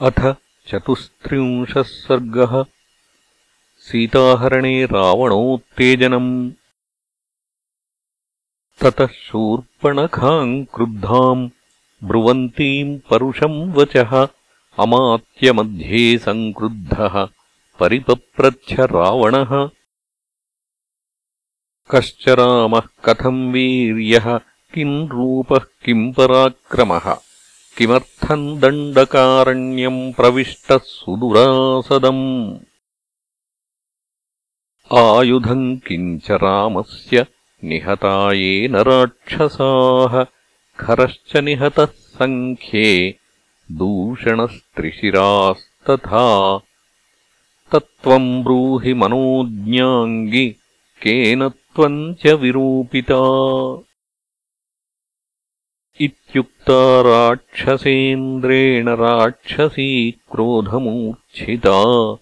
अथ चतुस्त्रिंशः सर्गः। सीताहरणे रावणोत्तेजनम्। ततः शूर्पणखाम् क्रुद्धाम् ब्रुवन्तीम् परुषम् वचः अमात्यमध्ये सङ्क्रुद्धः परिपप्रच्छ रावणः। कश्च रामः कथम् वीर्यः किम् रूपः किम् पराक्रमः किमर्थम् दण्डकारण्यम् प्रविष्टः सुदुरासदम्? आयुधम् किञ्च रामस्य निहता येन राक्षसाः खरश्च निहतः सङ्ख्ये दूषणस्त्रिशिरास्तथा। तत्त्वम् ब्रूहि मनोज्ञाङ्गि केन त्वम् च विरूपिता इत्युक्ता राक्षसेन्द्रेण राक्षसी क्रोधमूर्च्छिता।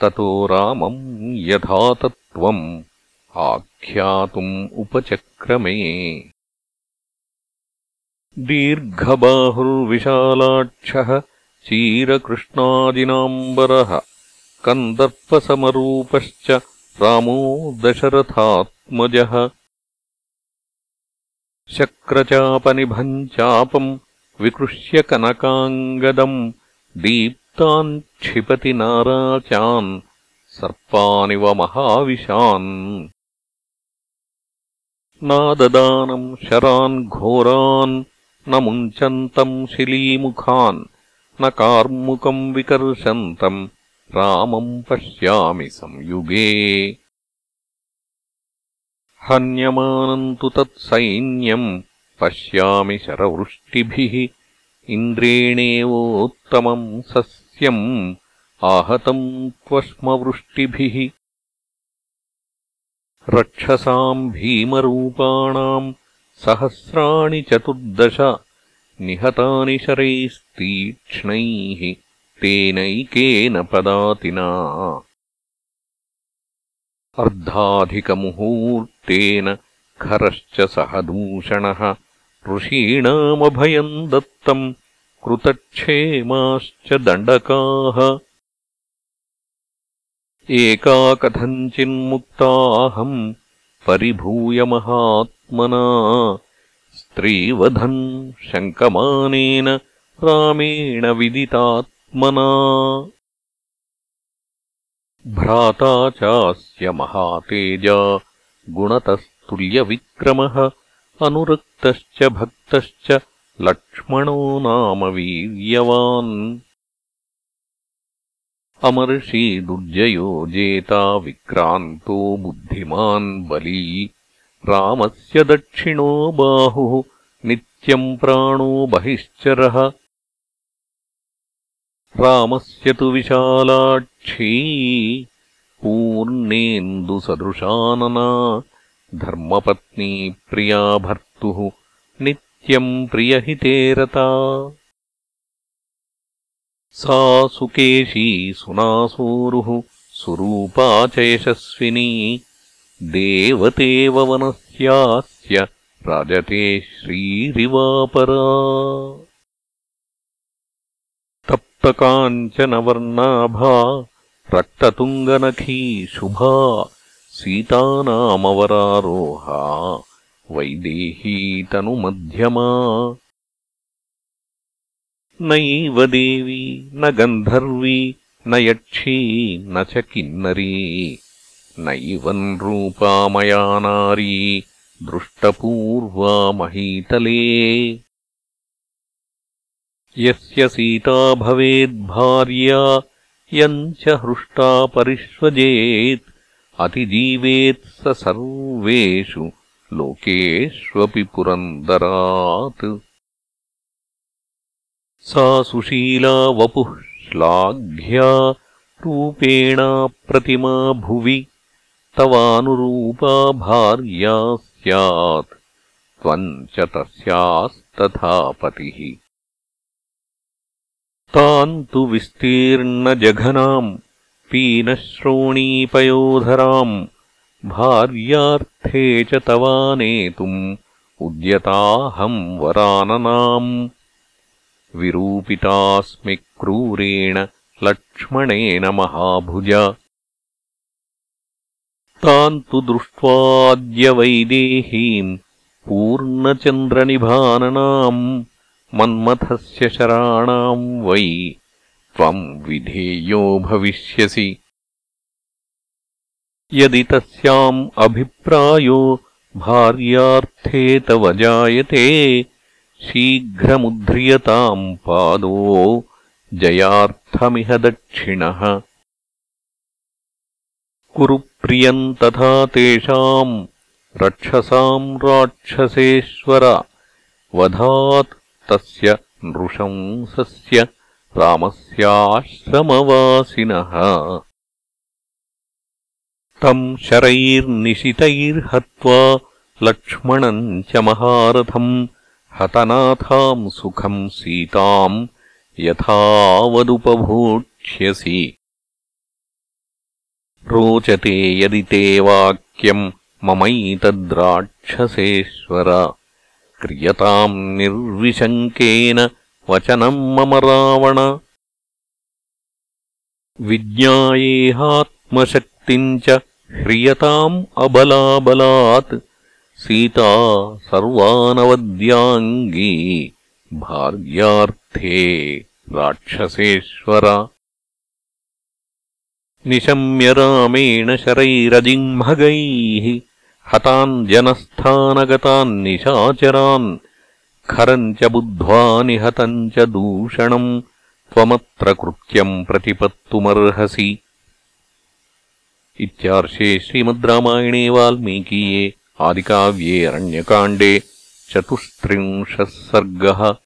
ततो रामम् यथा तत्त्वम् आख्यातुम् उपचक्रमे। दीर्घबाहुर्विशालाक्षः चीरकृष्णादिनाम्बरः कन्दर्पसमरूपश्च रामो दशरथात्मजः शक्रचापनिभम् चापम् विकृष्य कनकाङ्गदम् दीप्तान् क्षिपति नाराचान् सर्पानिव महाविशान्। नाददानम् शरान् घोरान् न मुञ्चन्तम् शिलीमुखान् न कार्मुकम् विकर्षन्तम् रामम् पश्यामि संयुगे हन्यमानम् तु तत्सैन्यम् पश्यामि शरवृष्टिभिः इन्द्रेणेवोत्तमम् सस्यम् आहतम् त्वष्मवृष्टिभिः। रक्षसाम् भीमरूपाणाम् सहस्राणि चतुर्दश निहतानि शरैस्तीक्ष्णैः तेनैकेन पदातिना अर्धाधिकमुहूर्तेन खरश्च सह दूषणः ऋषीणामभयम् दत्तम् कृतक्षेमाश्च दण्डकाः। एका कथञ्चिन्मुक्ताहम् परिभूय महात्मना स्त्रीवधन् शङ्कमानेन रामेण विदितात्मना भ्राता चास्य महातेजा गुणतस्तुल्यविक्रमः अनुरक्तश्च भक्तश्च लक्ष्मणो नाम वीर्यवान्। अमर्षि दुर्जयो जेता विक्रान्तो बुद्धिमान् बली। रामस्य दक्षिणो बाहुः नित्यम् प्राणो बहिश्चरः रामस्य तु विशालाक्षी पूर्णेन्दुसदृशानना धर्मपत्नी प्रिया भर्तुः नित्यम् प्रियहिते रता। सा सुकेशी सुनासूरुः सुरूपा च यशस्विनी देवतेव वनस्यास्य राजते श्रीरिवापरा तप्तकाञ्चनवर्णाभा रक्ततुङ्गनखी शुभा सीतानामवरारोहा वैदेहीतनुमध्यमा नैव देवी न गन्धर्वी न यक्षी न च किन्नरी नैवम् रूपा मया नारी दृष्टपूर्वा महीतले यस्य सीता भवेद्भार्या यम् च हृष्टा परिष्वजेत् अतिजीवेत् स सर्वेषु लोकेष्वपि पुरन्दरात्। सा सुशीला वपुः श्लाघ्या रूपेणाप्रतिमा भुवि तवानुरूपा भार्या स्यात् त्वम् च तस्यास्तथा पतिः ताम् तु विस्तीर्णजघनाम् पीनश्रोणीपयोधराम् भार्यार्थे च तवानेतुम् उद्यताहम् वराननाम्। विरूपितास्मि क्रूरेण लक्ष्मणेन महाभुज। तान् तु दृष्ट्वाद्यवैदेहीम् पूर्णचन्द्रनिभाननाम् मन्मथस्य शराणाम् वै त्वम् विधेयो भविष्यसि। यदि तस्याम् अभिप्रायो भार्यार्थे तव जायते शीघ्रमुद्ध्रियताम् पादो जयार्थमिह दक्षिणः। कुरु प्रियम् तथा तेषाम् रक्षसाम् राक्षसेश्वर वधात् तस्य नृशंसस्य रामस्याश्रमवासिनः। तम् शरैर्निशितैर्हत्वा लक्ष्मणम् च महारथम् हतनाथाम् सुखम् सीताम् यथावदुपभोक्ष्यसि। रोचते यदि ते वाक्यम् ममैतद्राक्षसेश्वर क्रियताम् निर्विशङ्केन वचनम् मम रावण। विज्ञायेहात्मशक्तिम् च ह्रियताम् अबलाबलात्। सीता सर्वानवद्याङ्गी भार्यार्थे राक्षसेश्वर। निशम्य रामेण शरैरजिह्मगैः हतान् जनस्थानगतान् निशाचरान् खरम् च बुद्ध्वा निहतम् च दूषणम् त्वमत्र कृत्यम् प्रतिपत्तुमर्हसि। इत्यार्षे श्रीमद् रामायणे वाल्मीकीये आदिकाव्ये अरण्यकाण्डे चतुस्त्रिंशः सर्गः